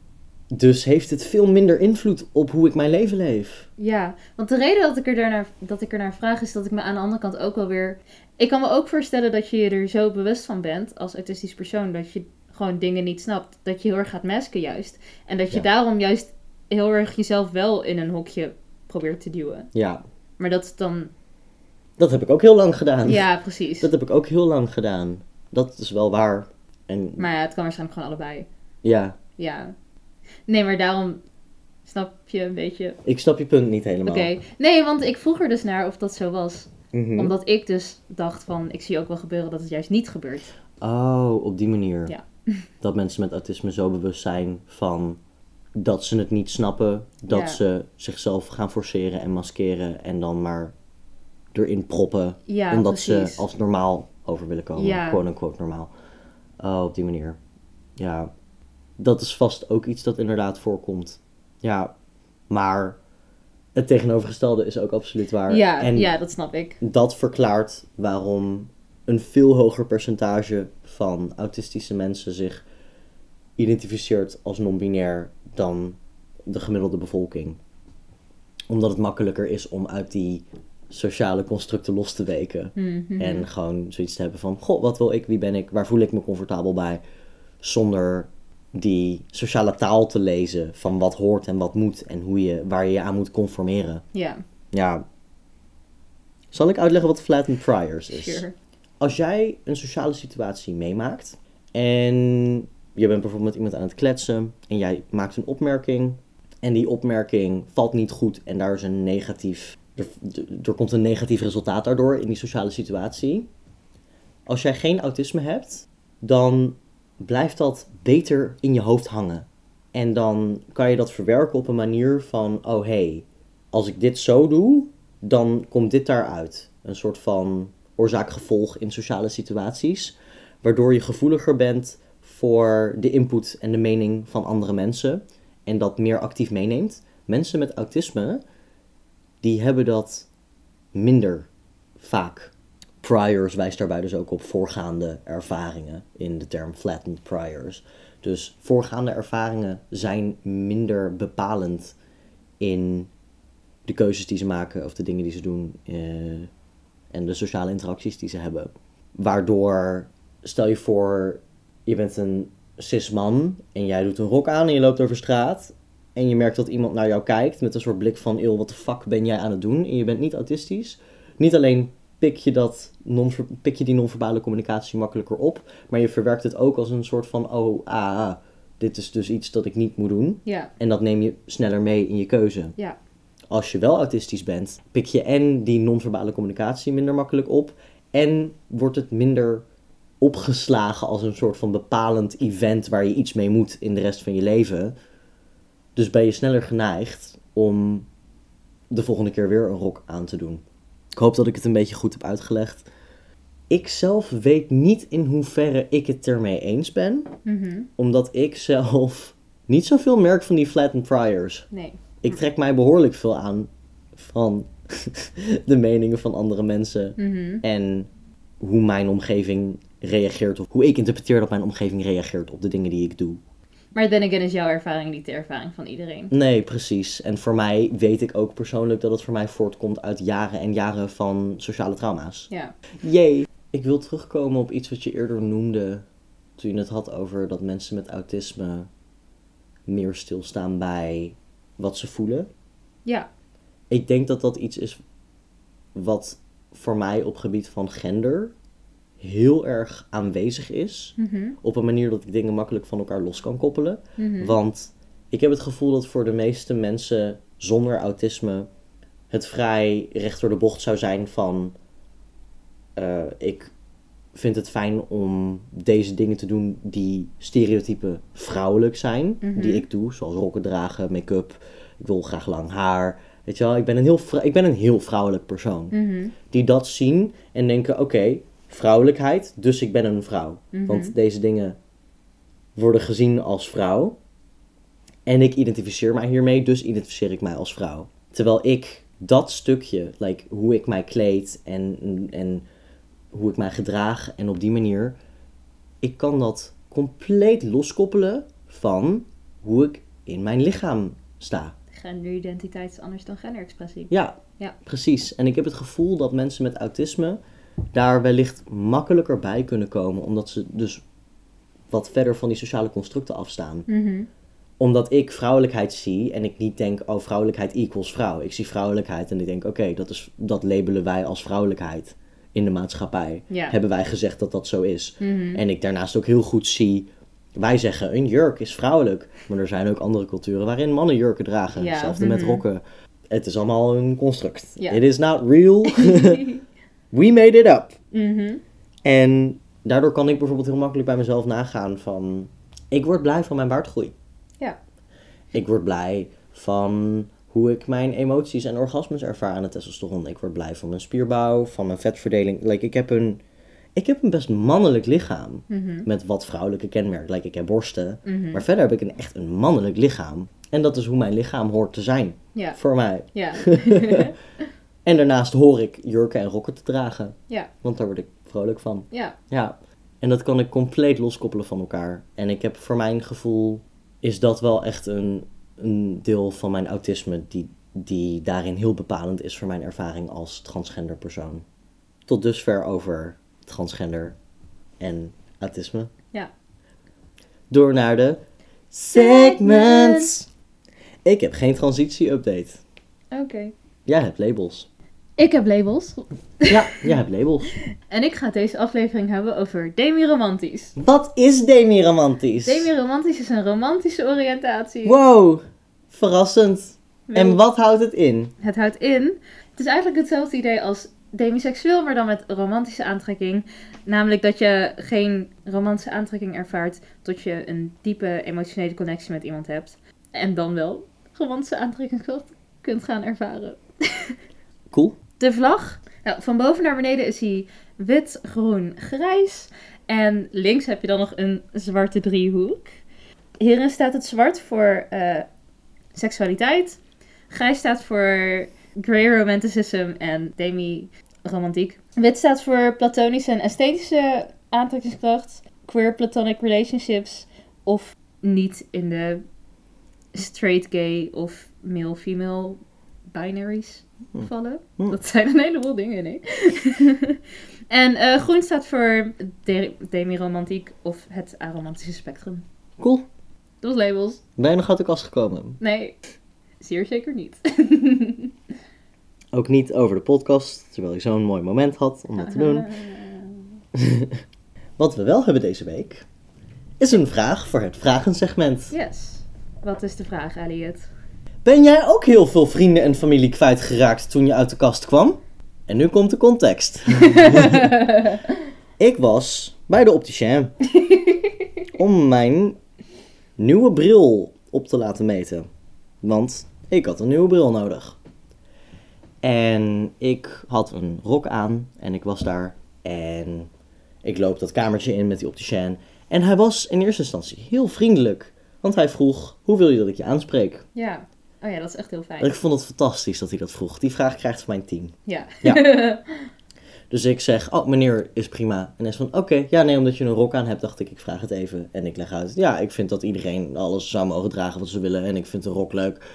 Dus heeft het veel minder invloed op hoe ik mijn leven leef. Ja, want de reden dat ik, er daarnaar, dat ik er naar vraag is dat ik me aan de andere kant ook wel weer... Ik kan me ook voorstellen dat je je er zo bewust van bent als autistisch persoon dat je gewoon dingen niet snapt. Dat je heel erg gaat masken juist. En dat je Ja. daarom juist heel erg jezelf wel in een hokje probeert te duwen. Ja, Maar dat is dan... dat heb ik ook heel lang gedaan. Ja, precies. Dat heb ik ook heel lang gedaan. Dat is wel waar. En Maar ja, het kan waarschijnlijk gewoon allebei. ja, Ja. Nee, maar daarom snap je een beetje... ik snap je punt niet helemaal. Oké. Nee, want ik vroeg er dus naar of dat zo was. Mhm. Omdat ik dus dacht van, ik zie ook wel gebeuren dat het juist niet gebeurt. Oh, op die manier. Ja. Dat mensen met autisme zo bewust zijn van dat ze het niet snappen, dat Ja. ze zichzelf gaan forceren en maskeren en dan maar erin proppen, Ja, omdat precies. ze als normaal over willen komen, Ja. quote-unquote normaal. Oh, op die manier. Ja, dat is vast ook iets dat inderdaad voorkomt. Ja, maar het tegenovergestelde is ook absoluut waar. Ja, en ja, dat snap ik. dat verklaart waarom een veel hoger percentage van autistische mensen zich identificeert als non-binair dan de gemiddelde bevolking. Omdat het makkelijker is om uit die sociale constructen los te weken. Mhm. En gewoon zoiets te hebben van, goh, wat wil ik, wie ben ik, waar voel ik me comfortabel bij? Zonder die sociale taal te lezen van wat hoort en wat moet en hoe je, waar je je aan moet conformeren. Ja, Ja. Zal ik uitleggen wat flattened priors is? sure. Als jij een sociale situatie meemaakt en je bent bijvoorbeeld met iemand aan het kletsen en jij maakt een opmerking en die opmerking valt niet goed en daar is een negatief, er, komt een negatief resultaat daardoor in die sociale situatie. Als jij geen autisme hebt, dan blijft dat beter in je hoofd hangen. En dan kan je dat verwerken op een manier van, oh hé, hey, als ik dit zo doe, dan komt dit daaruit. Een soort van oorzaak-gevolg in sociale situaties. Waardoor je gevoeliger bent voor de input en de mening van andere mensen. En dat meer actief meeneemt. Mensen met autisme, die hebben dat minder vaak. Priors wijst daarbij dus ook op voorgaande ervaringen in de term flattened priors. Dus voorgaande ervaringen zijn minder bepalend in de keuzes die ze maken of de dingen die ze doen eh, en de sociale interacties die ze hebben. Waardoor, stel je voor, je bent een cis man en jij doet een rok aan en je loopt over straat en je merkt dat iemand naar jou kijkt met een soort blik van, eeuw, wat de fuck ben jij aan het doen? En je bent niet autistisch. Niet alleen pik je, dat non pik je die non-verbale communicatie makkelijker op, maar je verwerkt het ook als een soort van, oh, ah, ah, dit is dus iets dat ik niet moet doen. Ja, En dat neem je sneller mee in je keuze. ja, Als je wel autistisch bent, pik je en die non-verbale communicatie minder makkelijk op. En wordt het minder opgeslagen als een soort van bepalend event waar je iets mee moet in de rest van je leven. Dus ben je sneller geneigd om de volgende keer weer een rok aan te doen. Ik hoop dat ik het een beetje goed heb uitgelegd. Ik zelf weet niet in hoeverre ik het ermee eens ben, mhm. omdat ik zelf niet zoveel merk van die flattened priors. nee. Ik trek mij behoorlijk veel aan van de meningen van andere mensen Mhm. en hoe mijn omgeving reageert of hoe ik interpreteer dat mijn omgeving reageert op de dingen die ik doe. Maar again is jouw ervaring niet de ervaring van iedereen. Nee, precies. En voor mij weet ik ook persoonlijk dat het voor mij voortkomt uit jaren en jaren van sociale trauma's. Ja, Jee. Ik wil terugkomen op iets wat je eerder noemde toen je het had over dat mensen met autisme meer stilstaan bij wat ze voelen. ja, Ik denk dat dat iets is wat voor mij op gebied van gender heel erg aanwezig is. mhm. Op een manier dat ik dingen makkelijk van elkaar los kan koppelen. Mhm. Want ik heb het gevoel dat voor de meeste mensen zonder autisme het vrij recht door de bocht zou zijn van eh, ik vind het fijn om deze dingen te doen die stereotypen vrouwelijk zijn, Mhm. die ik doe, zoals rokken dragen, make-up, ik wil graag lang haar. Weet je wel, ik ben een heel, ik ben een heel vrouwelijk persoon. Die dat zien en denken, oké, vrouwelijkheid, dus ik ben een vrouw. Mhm. Want deze dingen worden gezien als vrouw. En ik identificeer mij hiermee, dus identificeer ik mij als vrouw. Terwijl ik dat stukje, like, hoe ik mij kleed en, en hoe ik mij gedraag en op die manier, ik kan dat compleet loskoppelen van hoe ik in mijn lichaam sta. Genderidentiteit is anders dan genderexpressie. Ja, Ja. precies. En ik heb het gevoel dat mensen met autisme daar wellicht makkelijker bij kunnen komen, omdat ze dus wat verder van die sociale constructen afstaan. Mhm. Omdat ik vrouwelijkheid zie en ik niet denk, oh, vrouwelijkheid equals vrouw. Ik zie vrouwelijkheid en ik denk, oké, dat dat, dat labelen wij als vrouwelijkheid in de maatschappij. Hebben wij gezegd dat dat zo is. Mhm. En ik daarnaast ook heel goed zie, wij zeggen een jurk is vrouwelijk. Maar er zijn ook andere culturen waarin mannen jurken dragen. Ja, Hetzelfde met mhm. rokken. Het is allemaal een construct. Ja. It is not real. We made it up. Mhm. En daardoor kan ik bijvoorbeeld heel makkelijk bij mezelf nagaan van... Ik word blij van mijn baardgroei. Ja. Ik word blij van hoe ik mijn emoties en orgasmes ervaar aan het testosteron. Ik word blij van mijn spierbouw, van mijn vetverdeling. Like, ik, heb een, ik heb een best mannelijk lichaam. Mhm. Met wat vrouwelijke kenmerken. Like, ik heb borsten. Mhm. Maar verder heb ik een, echt een mannelijk lichaam. En dat is hoe mijn lichaam hoort te zijn. Ja. Voor mij. Ja. En daarnaast hoor ik jurken en rokken te dragen. ja. Want daar word ik vrolijk van. Ja. Ja, en dat kan ik compleet loskoppelen van elkaar. En ik heb voor mijn gevoel, is dat wel echt een, een deel van mijn autisme die, die daarin heel bepalend is voor mijn ervaring als transgender persoon. Tot dusver over transgender en autisme. Ja. Door naar de segments. Ik heb geen transitie-update. Oké. Jij hebt labels. Ik heb labels. Ja, jij hebt labels. En ik ga deze aflevering hebben over demi-romantisch. Wat is demi-romantisch? Demi-romantisch is een romantische oriëntatie. Wow, verrassend. En wat houdt het in? Het houdt in. Het is eigenlijk hetzelfde idee als demiseksueel, maar dan met romantische aantrekking. Namelijk dat je geen romantische aantrekking ervaart tot je een diepe emotionele connectie met iemand hebt. En dan wel romantische aantrekking kunt gaan ervaren. Cool. De vlag. Nou, van boven naar beneden is hij wit, groen, grijs. En links heb je dan nog een zwarte driehoek. Hierin staat het zwart voor eh, seksualiteit. Grijs staat voor grey romanticism en demi-romantiek. Wit staat voor platonische en esthetische aantrekkingskracht. Queer platonic relationships. Of niet in de straight gay of male-female binaries Hm. vallen. Hm. Dat zijn een heleboel dingen, nee. en eh, groen staat voor de- demi-romantiek of het aromantische spectrum. Cool. Dat was labels. Nog uit de kast gekomen? Nee, zeer zeker niet. Ook niet over de podcast, terwijl ik zo'n mooi moment had om dat te doen. Wat we wel hebben deze week, is een vraag voor het vragensegment. Yes. Wat is de vraag, Elliot? Ben jij ook heel veel vrienden en familie kwijtgeraakt toen je uit de kast kwam? En nu komt de context. Ik was bij de opticien om mijn nieuwe bril op te laten meten. Want ik had een nieuwe bril nodig. En ik had een rok aan en ik was daar. En ik loop dat kamertje in met die opticien. En hij was in eerste instantie heel vriendelijk. Want hij vroeg, hoe wil je dat ik je aanspreek? ja. Oh ja, dat is echt heel fijn. ik vond het fantastisch dat hij dat vroeg. Die vraag krijgt van mijn team. Ja. Ja. Dus ik zeg, oh meneer, is prima. En hij is van, oké, ja nee, omdat je een rok aan hebt, dacht ik, ik vraag het even. En ik leg uit, ja, ik vind dat iedereen alles zou mogen dragen wat ze willen. En ik vind een rok leuk.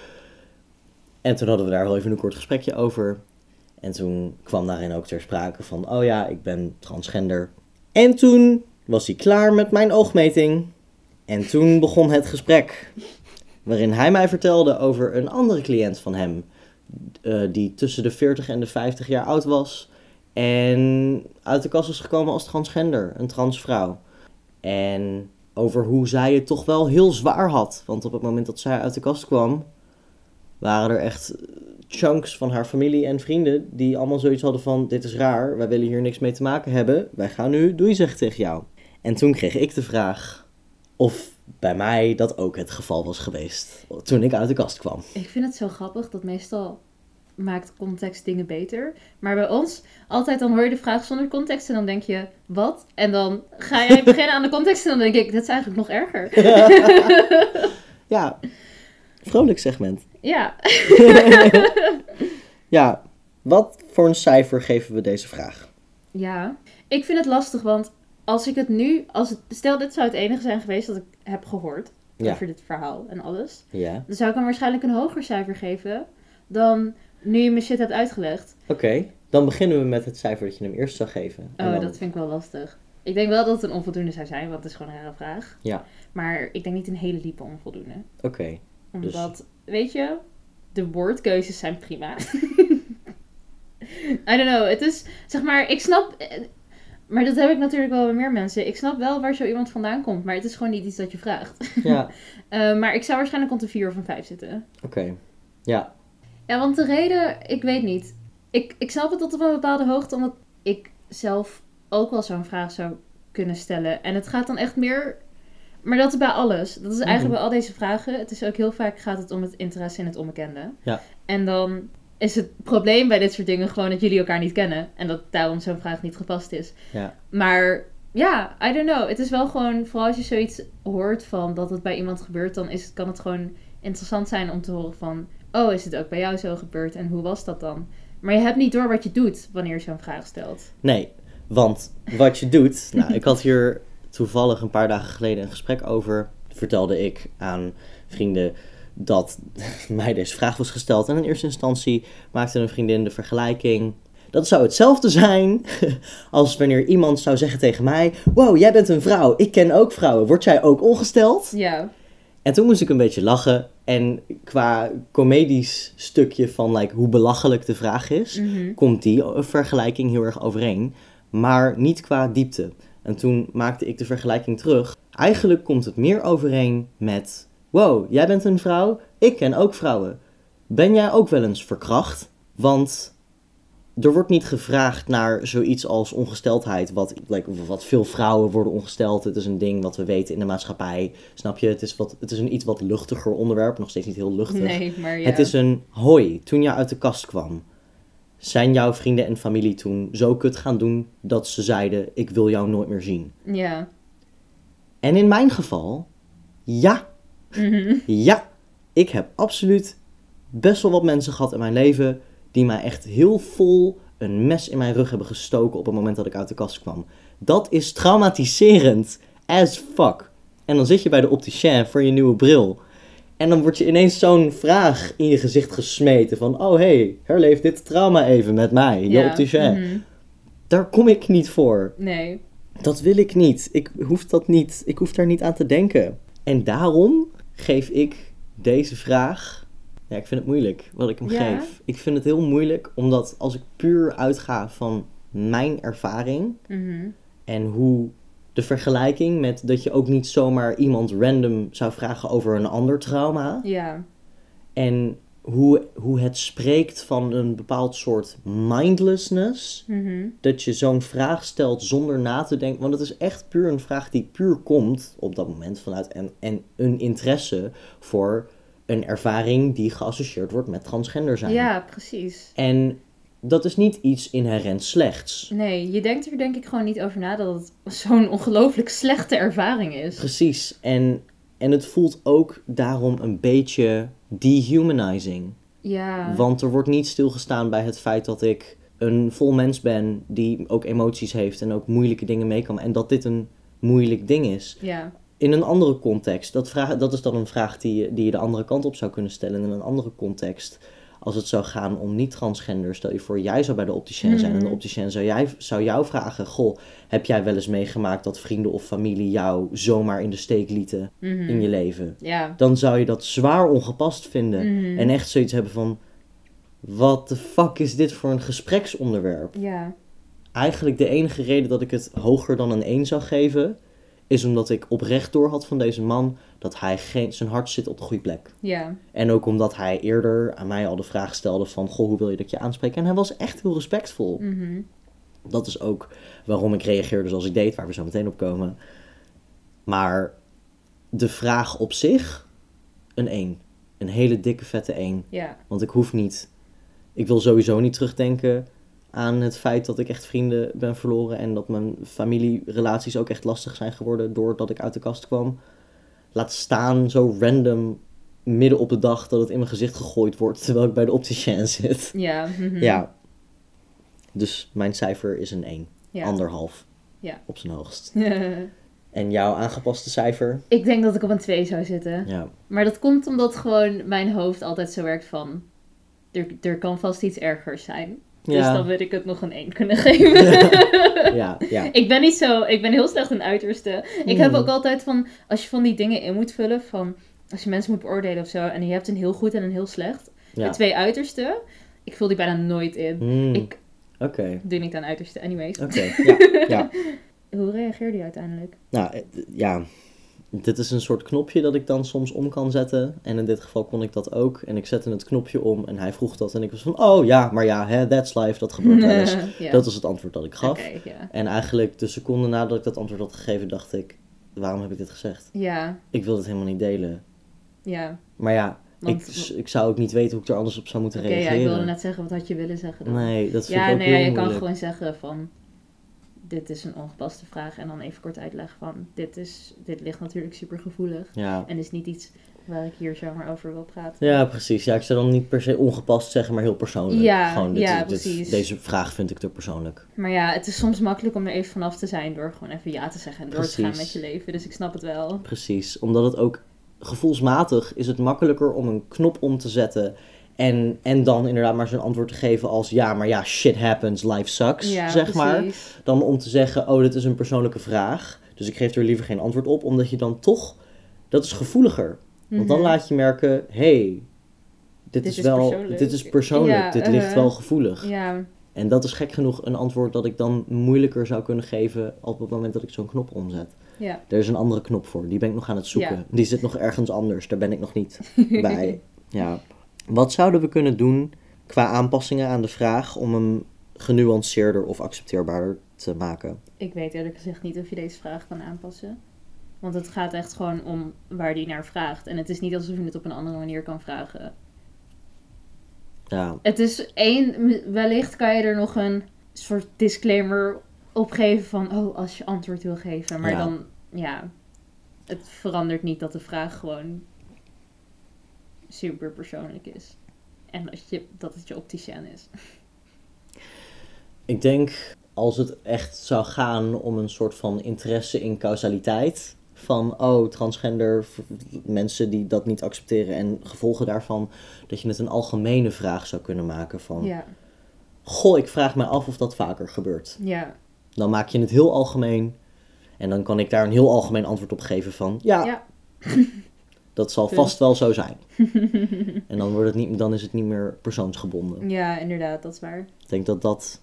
En toen hadden we daar wel even een kort gesprekje over. En toen kwam daarin ook ter sprake van, oh ja, ik ben transgender. En toen was hij klaar met mijn oogmeting. En toen begon het gesprek. Waarin hij mij vertelde over een andere cliënt van hem. eh, die tussen de 40 en de 50 jaar oud was. En uit de kast is gekomen als transgender, een transvrouw. En over hoe zij het toch wel heel zwaar had. Want op het moment dat zij uit de kast kwam, waren er echt chunks van haar familie en vrienden die allemaal zoiets hadden van: Dit is raar, wij willen hier niks mee te maken hebben. Wij gaan nu doei zeggen tegen jou. En toen kreeg ik de vraag of bij mij dat ook het geval was geweest toen ik uit de kast kwam. Ik vind het zo grappig dat meestal maakt context dingen beter. Maar bij ons, altijd dan hoor je de vraag zonder context en dan denk je, wat? En dan ga jij beginnen aan de context en dan denk ik, dat is eigenlijk nog erger. Ja, vrolijk segment. ja. Ja, wat voor een cijfer geven we deze vraag? Ja, ik vind het lastig, want als ik het nu, als het, stel dit zou het enige zijn geweest dat ik heb gehoord Ja. over dit verhaal en alles, Ja, dan zou ik hem waarschijnlijk een hoger cijfer geven dan nu je me shit hebt uitgelegd. oké. Dan beginnen we met het cijfer dat je hem eerst zou geven. En Oh, dan- dat vind ik wel lastig. Ik denk wel dat het een onvoldoende zou zijn, want het is gewoon een rare vraag. Ja, Maar ik denk niet een hele diepe onvoldoende. oké. Dus- Omdat, weet je, de woordkeuzes zijn prima. I don't know, het is, zeg maar, ik snap... Maar dat heb ik natuurlijk wel bij meer mensen. Ik snap wel waar zo iemand vandaan komt, maar het is gewoon niet iets dat je vraagt. Ja, Eh, maar ik zou waarschijnlijk rond de 4 of een 5 zitten. oké. Ja, Ja, want de reden, ik weet niet. Ik, ik snap het tot op een bepaalde hoogte, omdat ik zelf ook wel zo'n vraag zou kunnen stellen. En het gaat dan echt meer. Maar dat is bij alles. Dat is eigenlijk Mhm. bij al deze vragen. Het is ook heel vaak gaat het om het interesse in het onbekende. Ja. En dan is het probleem bij dit soort dingen gewoon dat jullie elkaar niet kennen. En dat daarom zo'n vraag niet gepast is. Ja. Maar ja, I don't know. Het is wel gewoon, vooral als je zoiets hoort van dat het bij iemand gebeurt, dan is het, kan het gewoon interessant zijn om te horen van, oh, is het ook bij jou zo gebeurd en hoe was dat dan? Maar je hebt niet door wat je doet wanneer je zo'n vraag stelt. Nee, want wat je doet. Nou, ik had hier toevallig een paar dagen geleden een gesprek over. Vertelde ik aan vrienden dat mij deze vraag was gesteld. En in eerste instantie maakte een vriendin de vergelijking. Dat zou hetzelfde zijn als wanneer iemand zou zeggen tegen mij: Wow, jij bent een vrouw, ik ken ook vrouwen. Word jij ook ongesteld? Ja, En toen moest ik een beetje lachen. En qua comedisch stukje van like, hoe belachelijk de vraag is, Mhm. komt die vergelijking heel erg overeen. Maar niet qua diepte. En toen maakte ik de vergelijking terug. Eigenlijk komt het meer overeen met: Wow, jij bent een vrouw, ik ken ook vrouwen. Ben jij ook wel eens verkracht? Want er wordt niet gevraagd naar zoiets als ongesteldheid. Wat, like, wat veel vrouwen worden ongesteld. Het is een ding wat we weten in de maatschappij. Snap je? Het is, wat, het is een iets wat luchtiger onderwerp. Nog steeds niet heel luchtig. nee, maar ja. Het is een hoi, toen je uit de kast kwam. Zijn jouw vrienden en familie toen zo kut gaan doen dat ze zeiden: Ik wil jou nooit meer zien? Ja. En in mijn geval, ja, Mhm. ja, ik heb absoluut best wel wat mensen gehad in mijn leven die mij echt heel vol een mes in mijn rug hebben gestoken op het moment dat ik uit de kast kwam. Dat is traumatiserend as fuck. En dan zit je bij de opticien voor je nieuwe bril. En dan wordt je ineens zo'n vraag in je gezicht gesmeten van... Oh hey, herleef dit trauma even met mij, je Ja, opticien. mhm. Daar kom ik niet voor. Nee. Dat wil ik niet. Ik hoef dat niet. Ik hoef daar niet aan te denken. En daarom geef ik deze vraag. Ja, ik vind het moeilijk wat ik hem Ja? geef. Ik vind het heel moeilijk omdat als ik puur uitga van mijn ervaring Mhm. en hoe de vergelijking met dat je ook niet zomaar iemand random zou vragen over een ander trauma Ja. en hoe, hoe het spreekt van een bepaald soort mindlessness Mhm. dat je zo'n vraag stelt zonder na te denken. Want het is echt puur een vraag die puur komt op dat moment vanuit en, en een interesse voor een ervaring die geassocieerd wordt met transgender zijn. Ja, precies. En dat is niet iets inherent slechts. Nee, je denkt er denk ik gewoon niet over na dat het zo'n ongelooflijk slechte ervaring is. Precies. En, en het voelt ook daarom een beetje dehumanizing. Ja. Want er wordt niet stilgestaan bij het feit dat ik een vol mens ben die ook emoties heeft en ook moeilijke dingen mee kan. En dat dit een moeilijk ding is. Ja. In een andere context, dat, vraag, dat is dan een vraag die je, die je de andere kant op zou kunnen stellen. In een andere context, als het zou gaan om niet-transgender, stel je voor, jij zou bij de opticien zijn en de Mhm. opticien zou, jij, zou jou vragen: Goh, heb jij wel eens meegemaakt dat vrienden of familie jou zomaar in de steek lieten Mhm. in je leven? Ja. Dan zou je dat zwaar ongepast vinden. Mhm. En echt zoiets hebben van: wat de fuck is dit voor een gespreksonderwerp? Ja. Eigenlijk de enige reden dat ik het hoger dan een 1 zou geven, is omdat ik oprecht door had van deze man dat hij geen, zijn hart zit op de goede plek. Ja. En ook omdat hij eerder aan mij al de vraag stelde van, goh, hoe wil je dat je aanspreek? En hij was echt heel respectvol. Mhm. Dat is ook waarom ik reageerde zoals ik deed, waar we zo meteen op komen. Maar de vraag op zich, een 1. Een hele dikke vette 1. Ja. Want ik hoef niet. Ik wil sowieso niet terugdenken aan het feit dat ik echt vrienden ben verloren. En dat mijn familierelaties ook echt lastig zijn geworden doordat ik uit de kast kwam. Laat staan zo random midden op de dag dat het in mijn gezicht gegooid wordt terwijl ik bij de opticien zit. Ja. mhm. Ja. Dus mijn cijfer is een 1. Ja. Anderhalf. Ja. Op zijn hoogst. En jouw aangepaste cijfer? ik denk dat ik op een 2 zou zitten. Ja. Maar dat komt omdat gewoon mijn hoofd altijd zo werkt van... Er, er kan vast iets ergers zijn. Dus dan Ja. wil ik het nog een 1 kunnen geven. Ja, ja. Ik ben niet zo... Ik ben heel slecht in uiterste. Ik heb Mm. ook altijd van... Als je van die dingen in moet vullen van... Als je mensen moet beoordelen of zo... En je hebt een heel goed en een heel slecht. De twee uitersten. Ik vul die bijna nooit in. Hmm, Ik Oké. doe niet aan uitersten anyways. Oké. Ja. ja. Hoe reageerde je uiteindelijk? Nou, eh, ja. Dit is een soort knopje dat ik dan soms om kan zetten. En in dit geval kon ik dat ook. En ik zette het knopje om en hij vroeg dat. En ik was van, oh ja, maar ja, hè, that's life, dat gebeurt wel eens. Dat was het antwoord dat ik gaf. En eigenlijk de seconde nadat ik dat antwoord had gegeven, dacht ik, waarom heb ik dit gezegd? Ja, Ik wil het helemaal niet delen. ja. Maar ja, Want- ik, ik zou ook niet weten hoe ik er anders op zou moeten Oké, ja, reageren. ik wilde net zeggen, wat had je willen zeggen dan? Nee, dat vind ja, ik ook nee, heel ja, je kan gewoon zeggen van... Dit is een ongepaste vraag. En dan even kort uitleggen van... Dit, is, dit ligt natuurlijk super gevoelig. Ja. En is niet iets waar ik hier zomaar over wil praten. ja, precies. Ja, ik zou dan niet per se ongepast zeggen, maar heel persoonlijk. Ja, gewoon, dit, ja, dit- deze vraag vind ik te persoonlijk. Maar ja, het is soms makkelijk om er even vanaf te zijn... door gewoon even ja te zeggen en door te gaan met je leven. Dus ik snap het wel. Precies, omdat het ook gevoelsmatig is het makkelijker om een knop om te zetten en, en dan inderdaad maar zo'n antwoord te geven als ja, maar ja, shit happens, life sucks, Ja, zeg maar. Dan om te zeggen, oh, dit is een persoonlijke vraag, dus ik geef er liever geen antwoord op, omdat je dan toch, dat is gevoeliger. Want dan Mhm. laat je merken, hey, dit, is, is wel, dit is persoonlijk, Ja, dit ligt uh-huh. wel gevoelig. Ja, En dat is gek genoeg een antwoord dat ik dan moeilijker zou kunnen geven op het moment dat ik zo'n knop omzet. ja. Er is een andere knop voor. Die ben ik nog aan het zoeken. Die zit nog ergens anders. Daar ben ik nog niet bij. Ja. Wat zouden we kunnen doen qua aanpassingen aan de vraag om hem genuanceerder of accepteerbaarder te maken? Ik weet eerlijk gezegd niet of je deze vraag kan aanpassen. Want het gaat echt gewoon om waar die naar vraagt. En het is niet alsof je het op een andere manier kan vragen. Ja, Het is één, wellicht kan je er nog een soort disclaimer op geven van, oh, als je antwoord wil geven. Maar Ja. dan, ja, het verandert niet dat de vraag gewoon super persoonlijk is. En dat, je, dat het je opticien is. ik denk als het echt zou gaan om een soort van interesse in causaliteit. Van, oh, transgender, mensen die dat niet accepteren en gevolgen daarvan. Dat je het een algemene vraag zou kunnen maken van, Ja, goh, ik vraag me af of dat vaker gebeurt. ja, Dan maak je het heel algemeen. En dan kan ik daar een heel algemeen antwoord op geven van ja, ja. dat zal Punt. vast wel zo zijn. en dan, wordt het niet, dan is het niet meer persoonsgebonden. Ja, inderdaad, dat is waar. Ik denk dat dat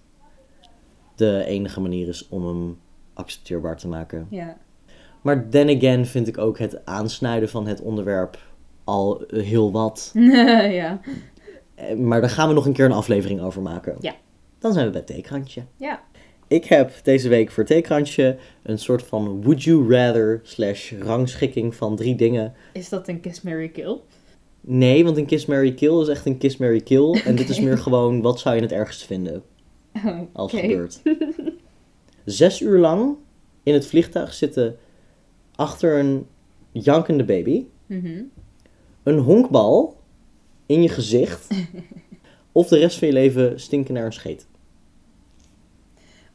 de enige manier is om hem accepteerbaar te maken. Ja, Maar then again vind ik ook het aansnijden van het onderwerp al heel wat. ja. Eh, Maar daar gaan we nog een keer een aflevering over maken. Ja. Dan zijn we bij theekrantje. Ja. Ik heb deze week voor theekrantje een soort van would you rather slash rangschikking van drie dingen. Is dat een kiss, Mary kill? Nee, want een kiss, marry, kill is echt een kiss, marry, kill. En dit is meer gewoon, wat zou je het ergst vinden als het gebeurt. Zes uur lang in het vliegtuig zitten achter een jankende baby. Mhm. Een honkbal in je gezicht. of de rest van je leven stinken naar een scheet.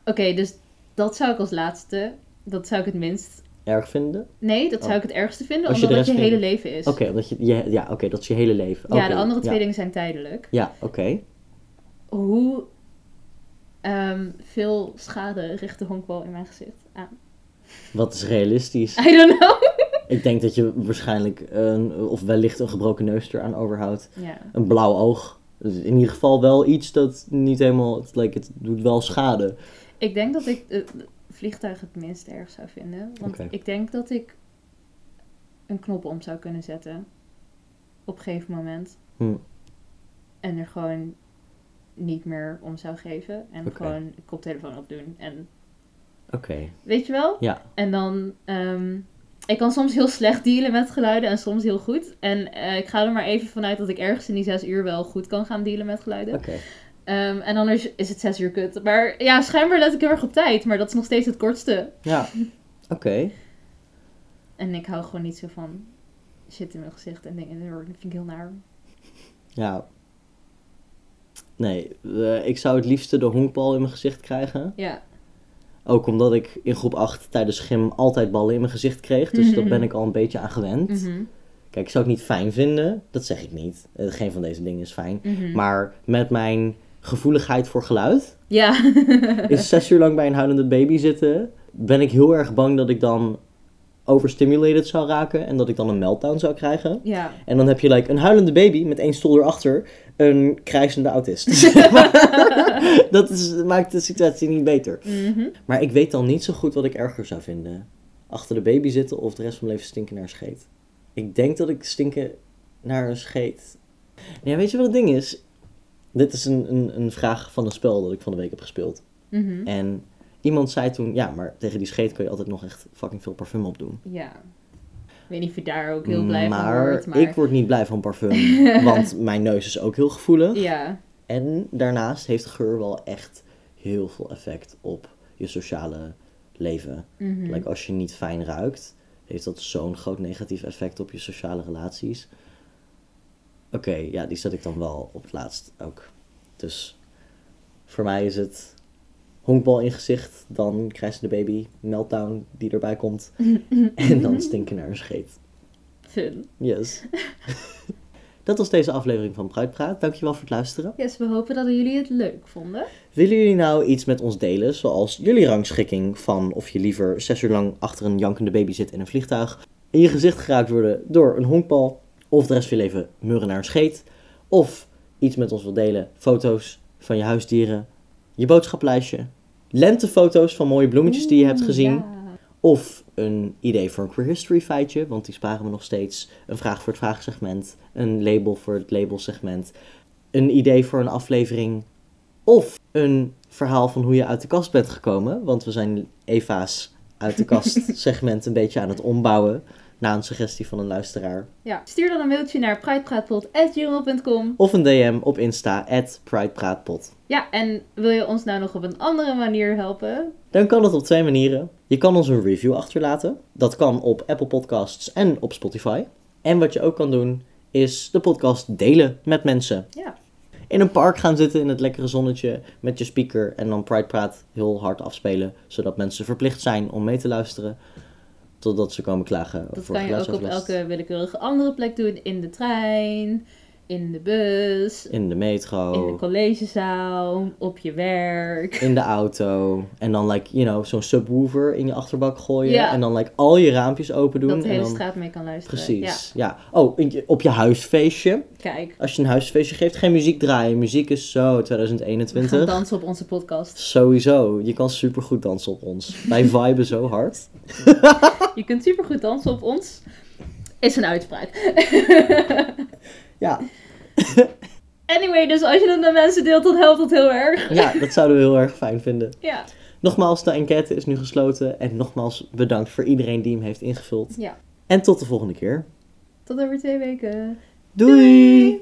Oké, dus dat zou ik als laatste, dat zou ik het minst... Erg vinden? Nee, dat Oh. zou ik het ergste vinden, Als je omdat de het je hele leven is. Oké, omdat je, je- ja, oké, dat is je hele leven. Ja, de andere twee ja. dingen zijn tijdelijk. Ja, oké. Hoe ehm, veel schade richt de honkbal in mijn gezicht aan? Wat is realistisch? I don't know. Ik denk dat je waarschijnlijk een, of wellicht een gebroken neus eraan overhoudt. ja. Een blauw oog. Dus in ieder geval wel iets dat niet helemaal, het, like, het doet wel schade. Ik denk dat ik het vliegtuig het minst erg zou vinden. Want ik denk dat ik een knop om zou kunnen zetten. Op een gegeven moment. Hm. En er gewoon niet meer om zou geven. En gewoon koptelefoon opdoen. En Oké, weet je wel? ja. En dan... ehm, ik kan soms heel slecht dealen met geluiden en soms heel goed. En eh, ik ga er maar even vanuit dat ik ergens in die zes uur wel goed kan gaan dealen met geluiden. Oké. Ehm, en anders is het zes uur kut. Maar ja, schijnbaar let ik heel erg op tijd. Maar dat is nog steeds het kortste. Ja. Oké. En ik hou gewoon niet zo van shit in mijn gezicht en dingen. Dat vind ik heel naar. Ja. Nee, eh, ik zou het liefste de honkbal in mijn gezicht krijgen. Ja, Ook omdat ik in groep 8 tijdens gym altijd ballen in mijn gezicht kreeg. Dus daar ben ik al een beetje aan gewend. Mhm, Kijk, ik zou het niet fijn vinden. Dat zeg ik niet. Eh, Geen van deze dingen is fijn. mhm. Maar met mijn gevoeligheid voor geluid... Ja. is zes uur lang bij een huilende baby zitten... ben ik heel erg bang dat ik dan overstimulated zou raken... en dat ik dan een meltdown zou krijgen. ja. En dan heb je like, een huilende baby met één stoel erachter... een krijzende autist. dat is, maakt de situatie niet beter. Mhm. Maar ik weet dan niet zo goed wat ik erger zou vinden. achter de baby zitten of de rest van mijn leven stinken naar scheet? Ik denk dat ik stinken naar een scheet. Ja, weet je wat het ding is? Dit is een, een, een vraag van een spel dat ik van de week heb gespeeld. Mhm. En iemand zei toen, ja, maar tegen die scheet kan je altijd nog echt fucking veel parfum op doen. Ja. Ik weet niet of je daar ook heel blij van wordt. Maar ik word niet blij van parfum, want mijn neus is ook heel gevoelig. Ja. En daarnaast heeft geur wel echt heel veel effect op je sociale leven. Like als je niet fijn ruikt, heeft dat zo'n groot negatief effect op je sociale relaties. Oké, ja, die zet ik dan wel op het laatst ook. Dus voor mij is het honkbal in gezicht, dan krijgt ze de baby, meltdown die erbij komt. en dan stinken naar een scheet. Fun. Yes. Dat was deze aflevering van Bruidpraat. Dankjewel voor het luisteren. Yes, we hopen dat jullie het leuk vonden. Willen jullie nou iets met ons delen, zoals jullie rangschikking van of je liever zes uur lang achter een jankende baby zit in een vliegtuig, in je gezicht geraakt worden door een honkbal, of de rest van je leven murren naar een scheet, of iets met ons wil delen, foto's van je huisdieren, je boodschaplijstje, lentefoto's van mooie bloemetjes die je hebt gezien, ja. of een idee voor een queer history feitje, want die sparen we nog steeds, een vraag voor het vraagsegment, een label voor het labelsegment, een idee voor een aflevering. Of een verhaal van hoe je uit de kast bent gekomen. Want we zijn Eva's uit de kast segment een beetje aan het ombouwen. Na een suggestie van een luisteraar. Ja. Stuur dan een mailtje naar pridepraatpot.gmail.com Of een DM op Insta, at PridePraatpot. Ja, en wil je ons nou nog op een andere manier helpen? Dan kan dat op twee manieren. Je kan ons een review achterlaten. Dat kan op Apple Podcasts en op Spotify. En wat je ook kan doen, is de podcast delen met mensen. Ja. In een park gaan zitten in het lekkere zonnetje met je speaker en dan Pride Praat heel hard afspelen. Zodat mensen verplicht zijn om mee te luisteren. Totdat ze komen klagen Dat kan je ook op elke willekeurige andere plek doen. In de trein, in de bus, In de metro. in de collegezaal, op je werk. in de auto. En dan, like, you know, zo'n subwoofer in je achterbak gooien. Ja. En dan, like, al je raampjes open doen. dat de en hele dan... straat mee kan luisteren. Precies, ja. Oh, je- op je huisfeestje. Kijk. Als je een huisfeestje geeft, geen muziek draaien. Muziek is zo We gaan 2021. dansen op onze podcast. Sowieso. Je kan supergoed dansen op ons. Wij viben zo hard. Je kunt supergoed dansen op ons. Is een uitspraak. Ja. Anyway, dus als je het met mensen deelt, dan helpt dat heel erg. ja, dat zouden we heel erg fijn vinden. Ja. Nogmaals, de enquête is nu gesloten. En nogmaals bedankt voor iedereen die hem heeft ingevuld. ja. En tot de volgende keer. Tot over twee weken. Doei. Doei.